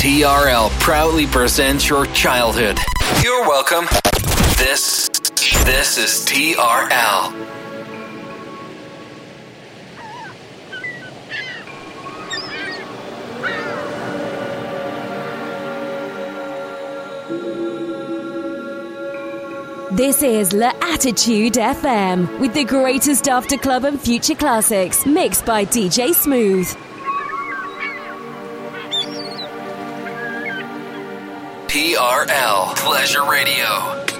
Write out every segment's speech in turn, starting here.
TRL proudly presents your childhood. You're welcome. This this is TRL. This is L'Attitude FM with the greatest after club and future classics mixed by DJ Smooth. TRL Pleasure Radio.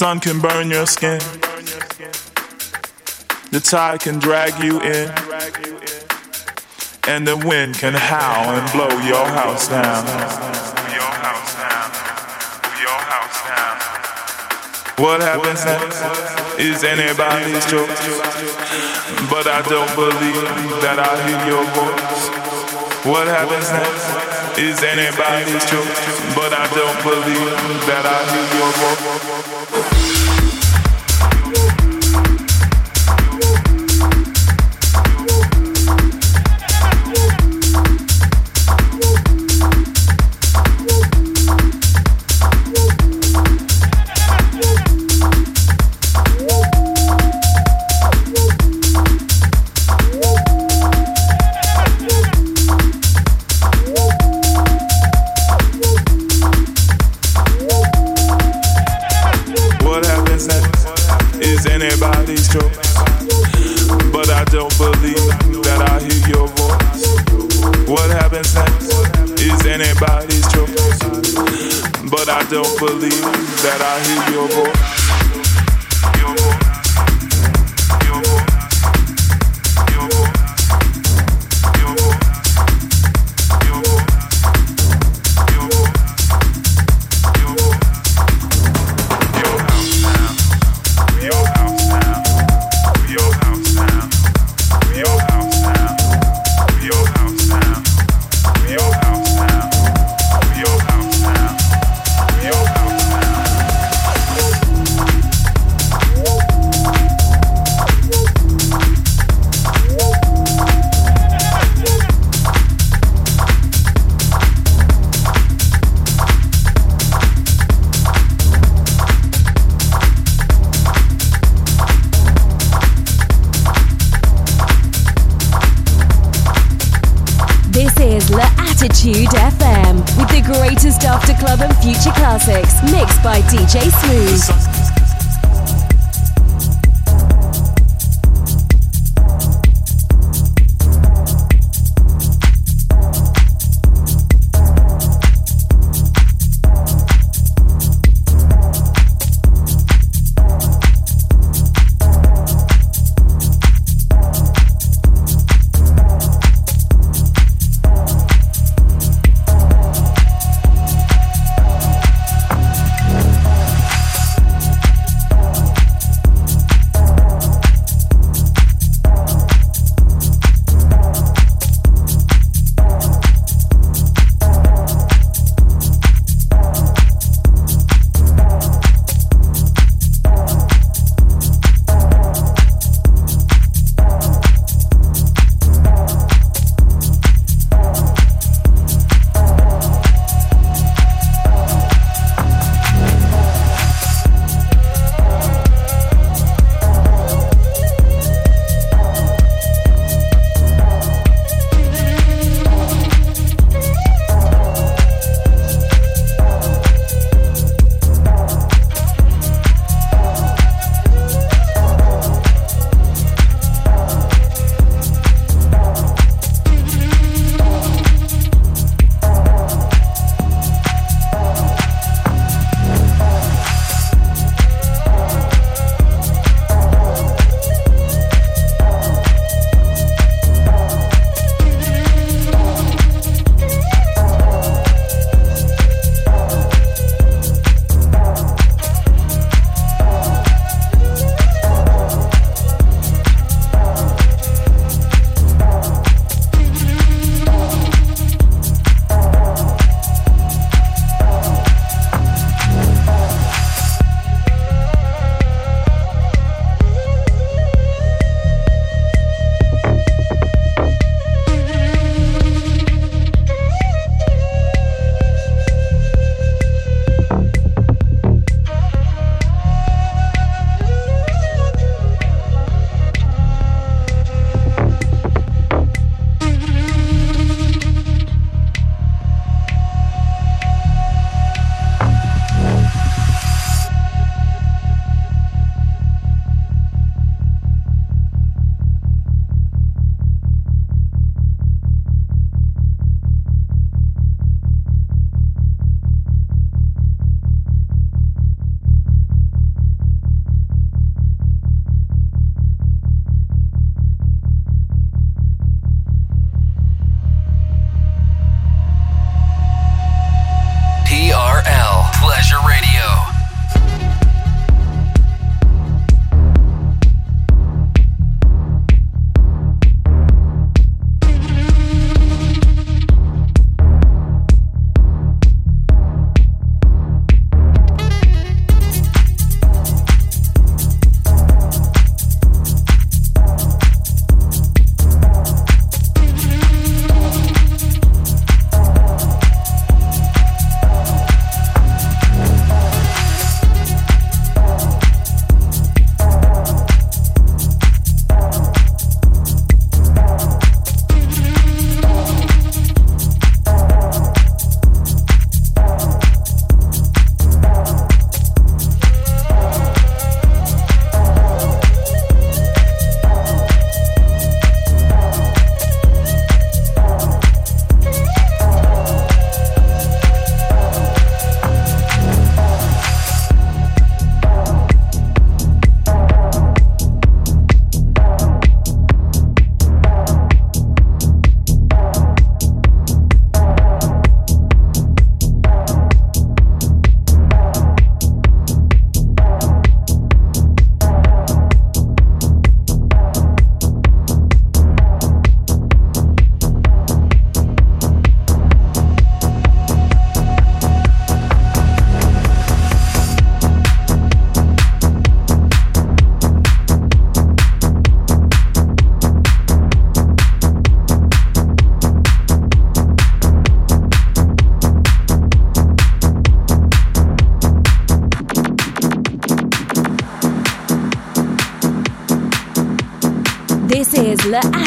Sun can burn your skin. The tide can drag you in. And the wind can howl and blow your house down. What happens next is anybody's choice. But I don't believe that I hear your voice. What happens next is anybody's choice. But I don't believe that I hear your voice.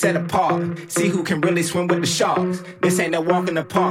set apart. See who can really swim with the sharks. This ain't no walk in the park.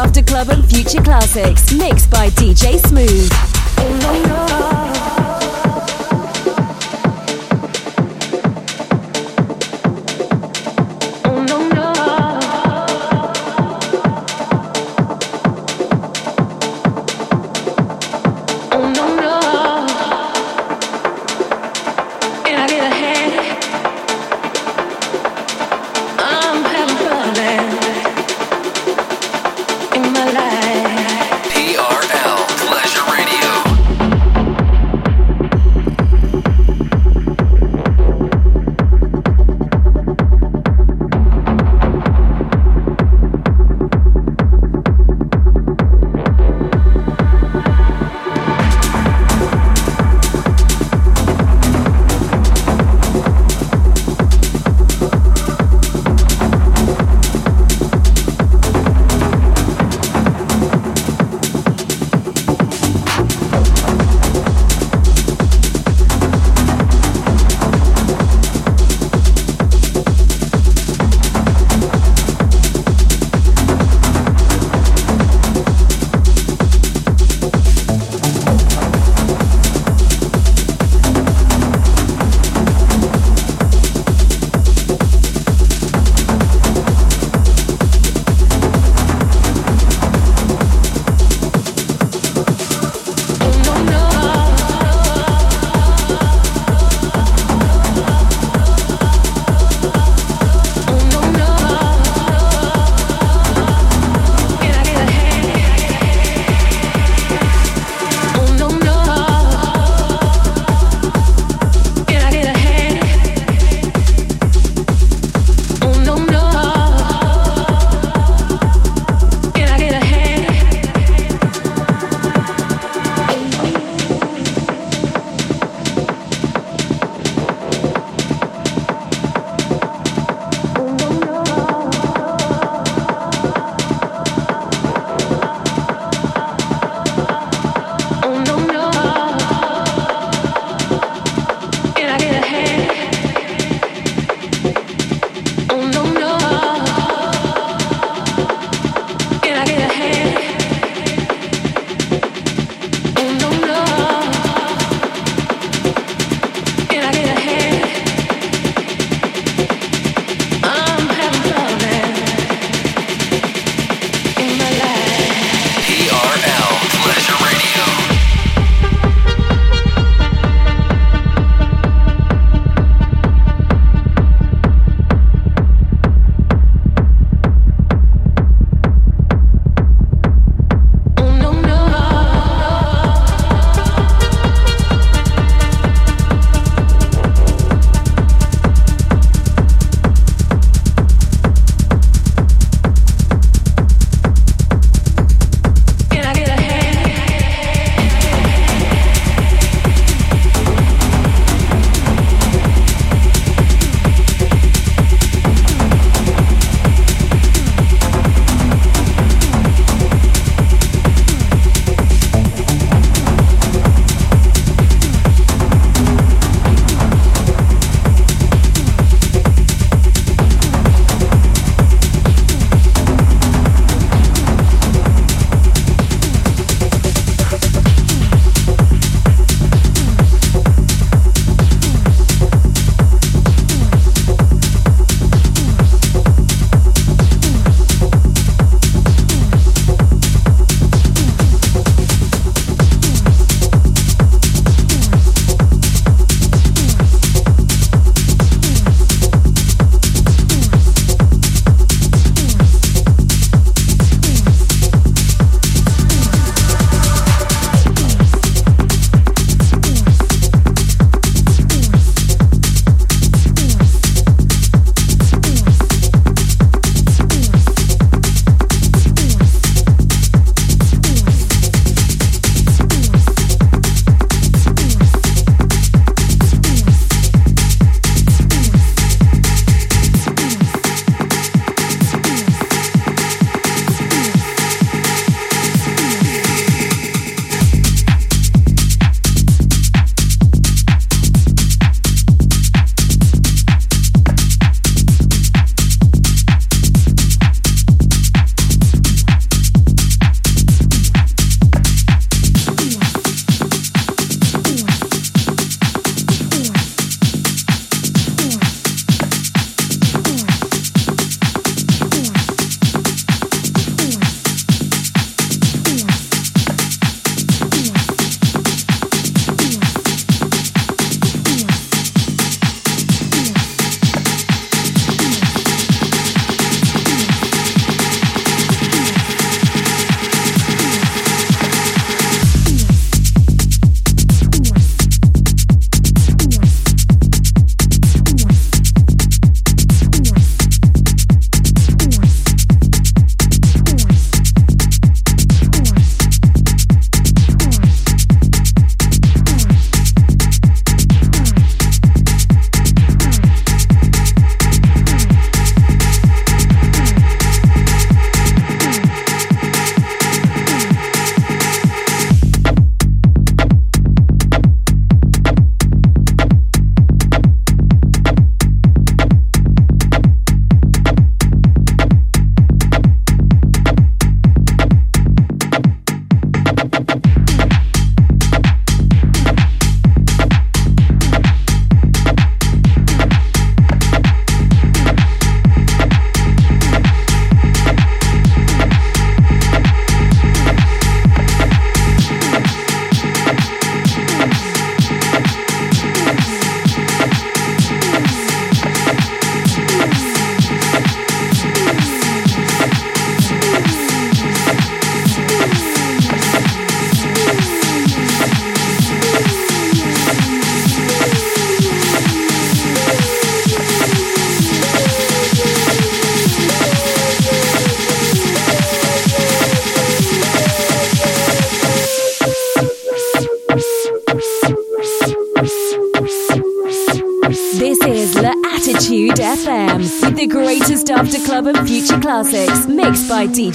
off the club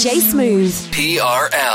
DJ Smooth. TRL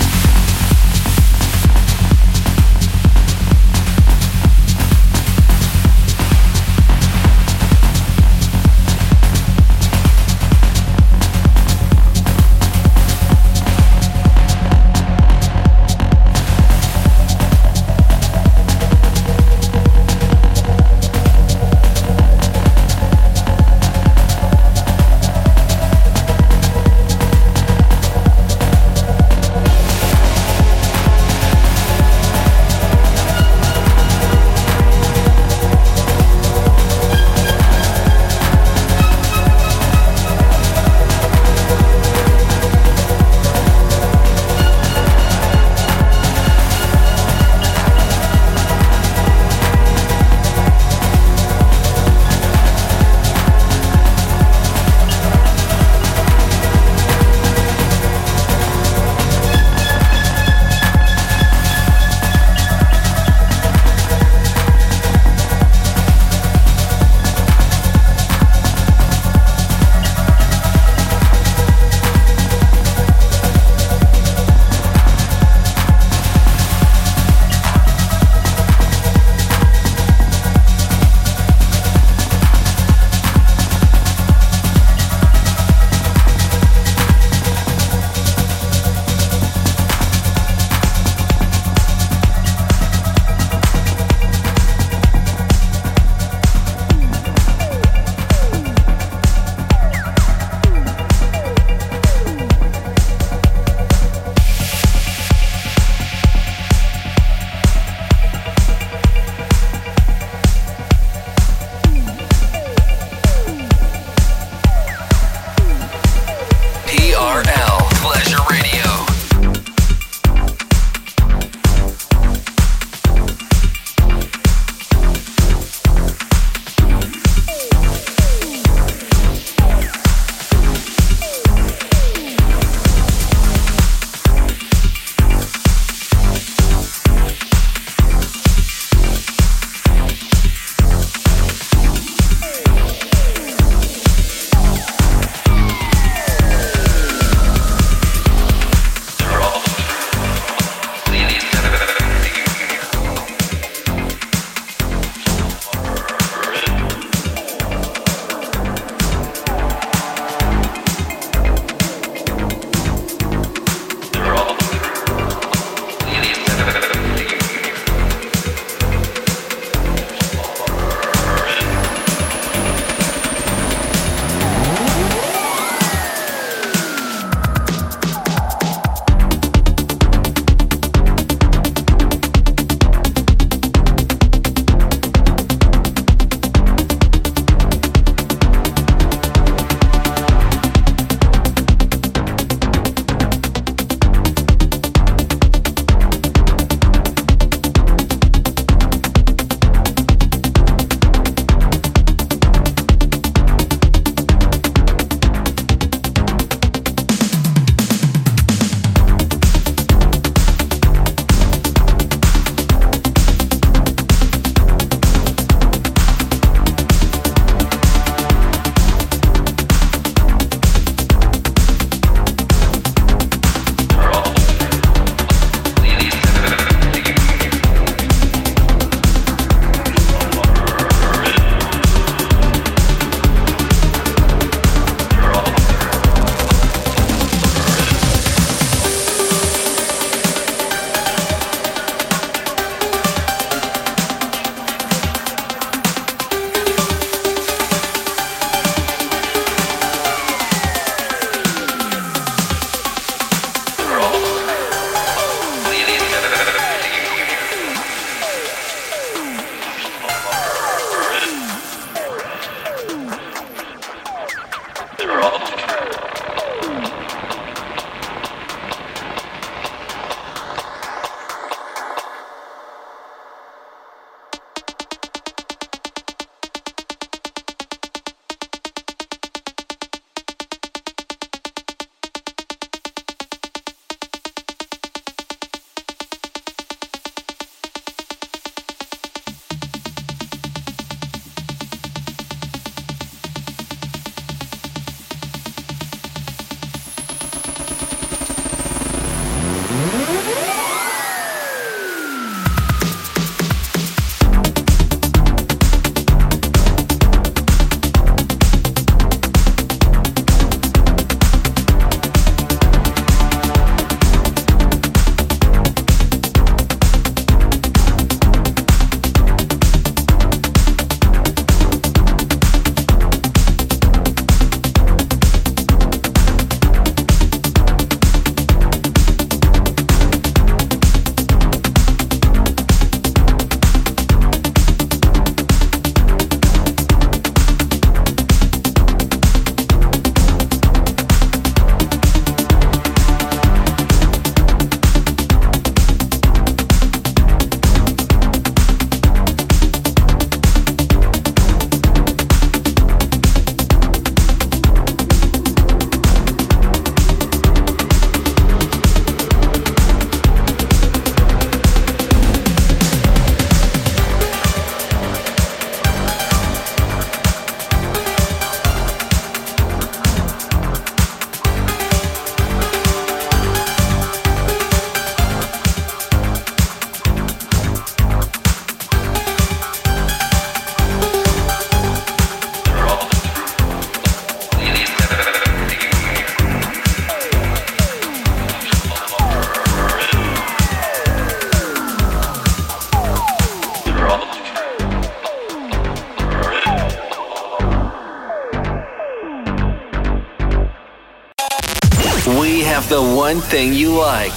The one thing you like.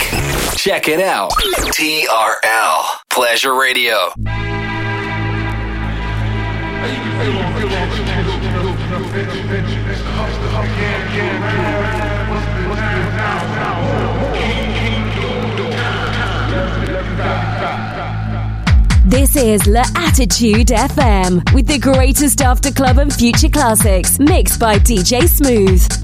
Check it out. TRL Pleasure Radio. This is La Attitude FM with the greatest after club and future classics mixed by DJ Smooth.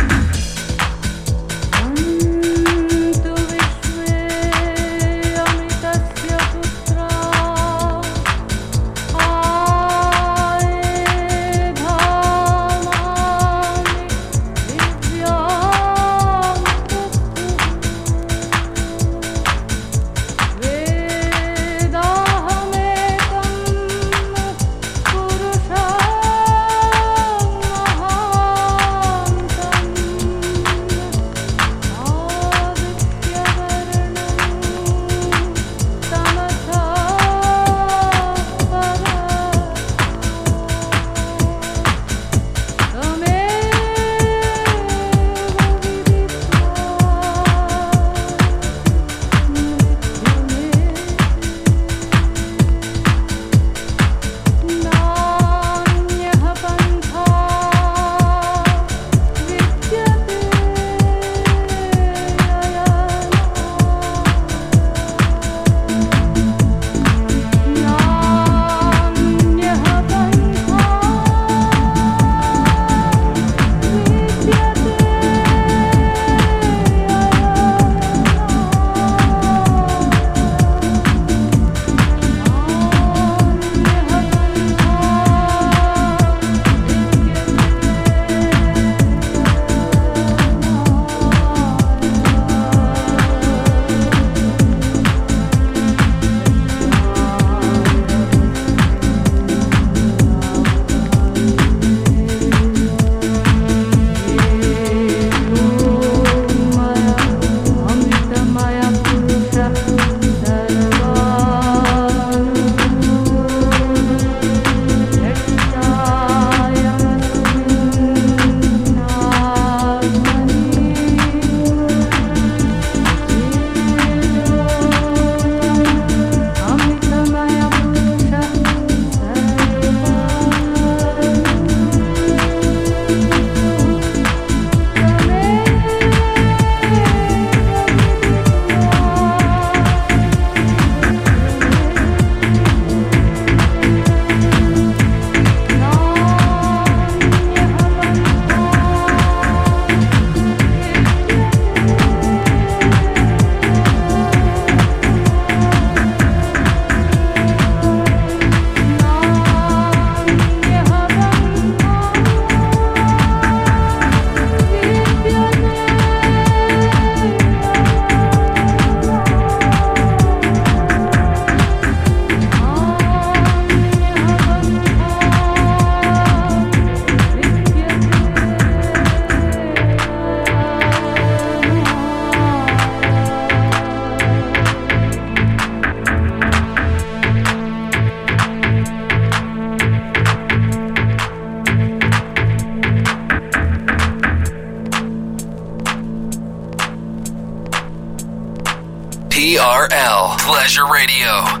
Pleasure Radio.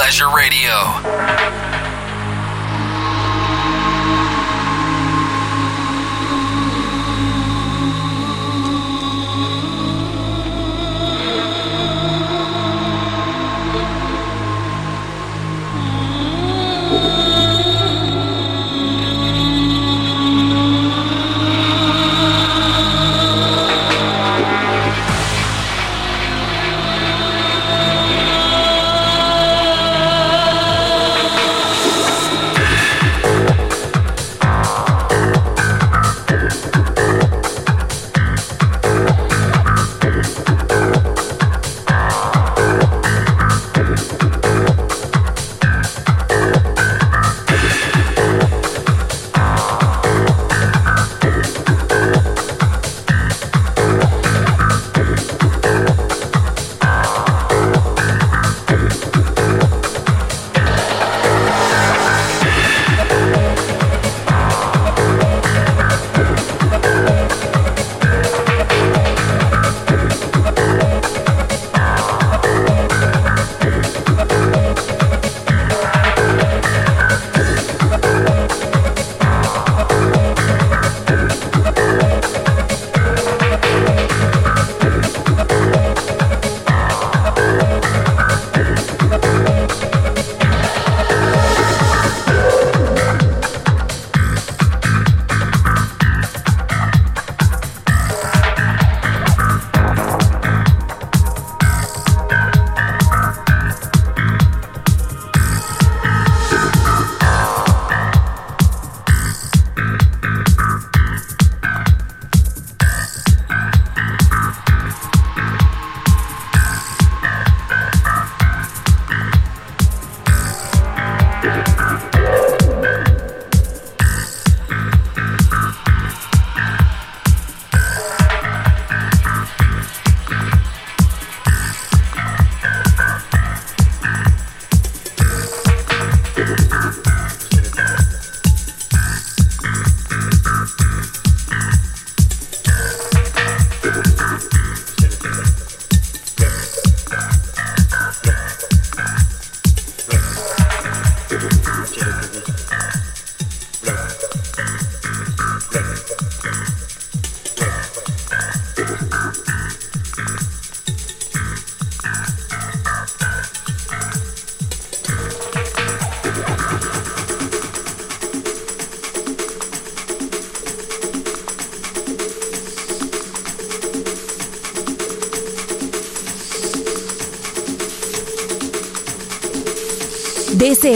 Pleasure Radio.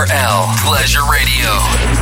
Everybody,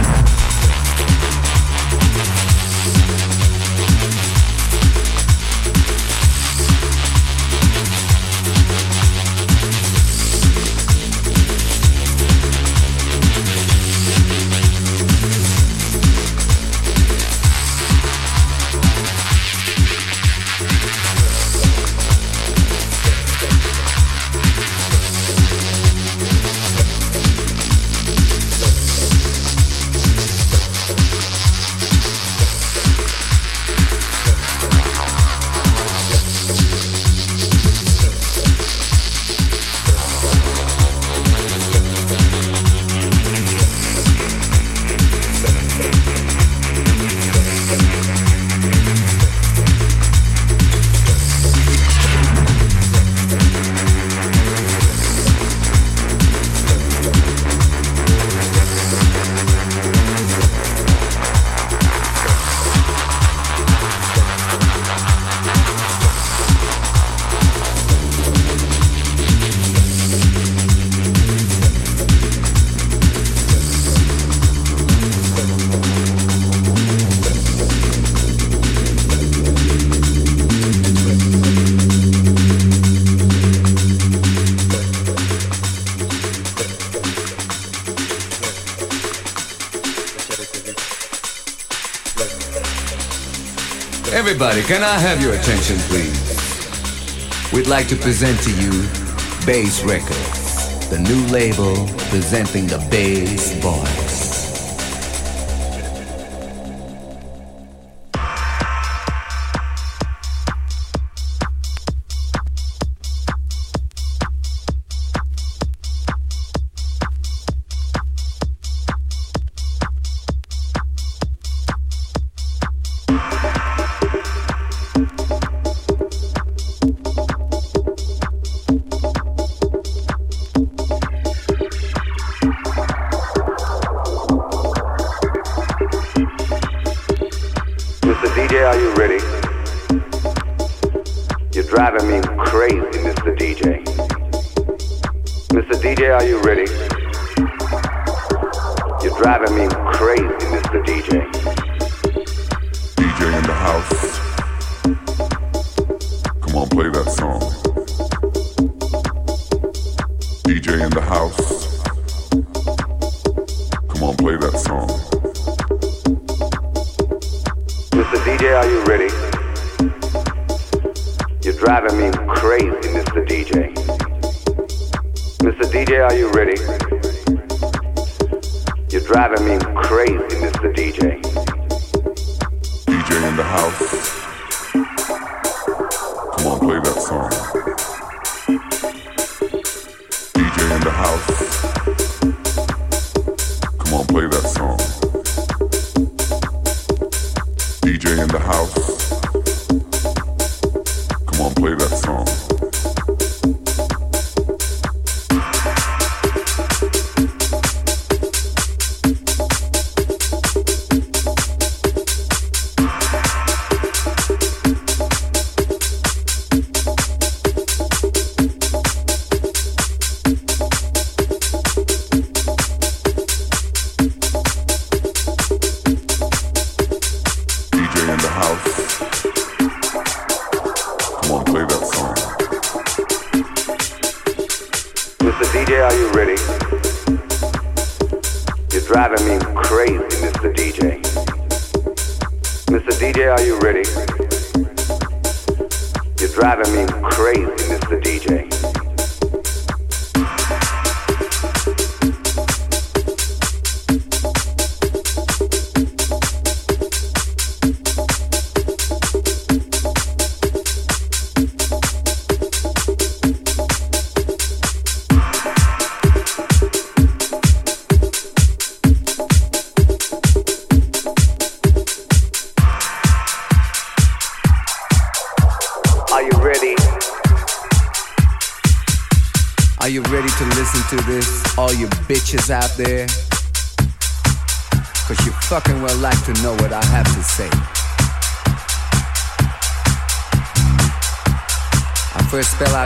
can I have your attention, please? We'd like to present to you Bass Records, the new label presenting the Bass Boys.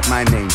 My name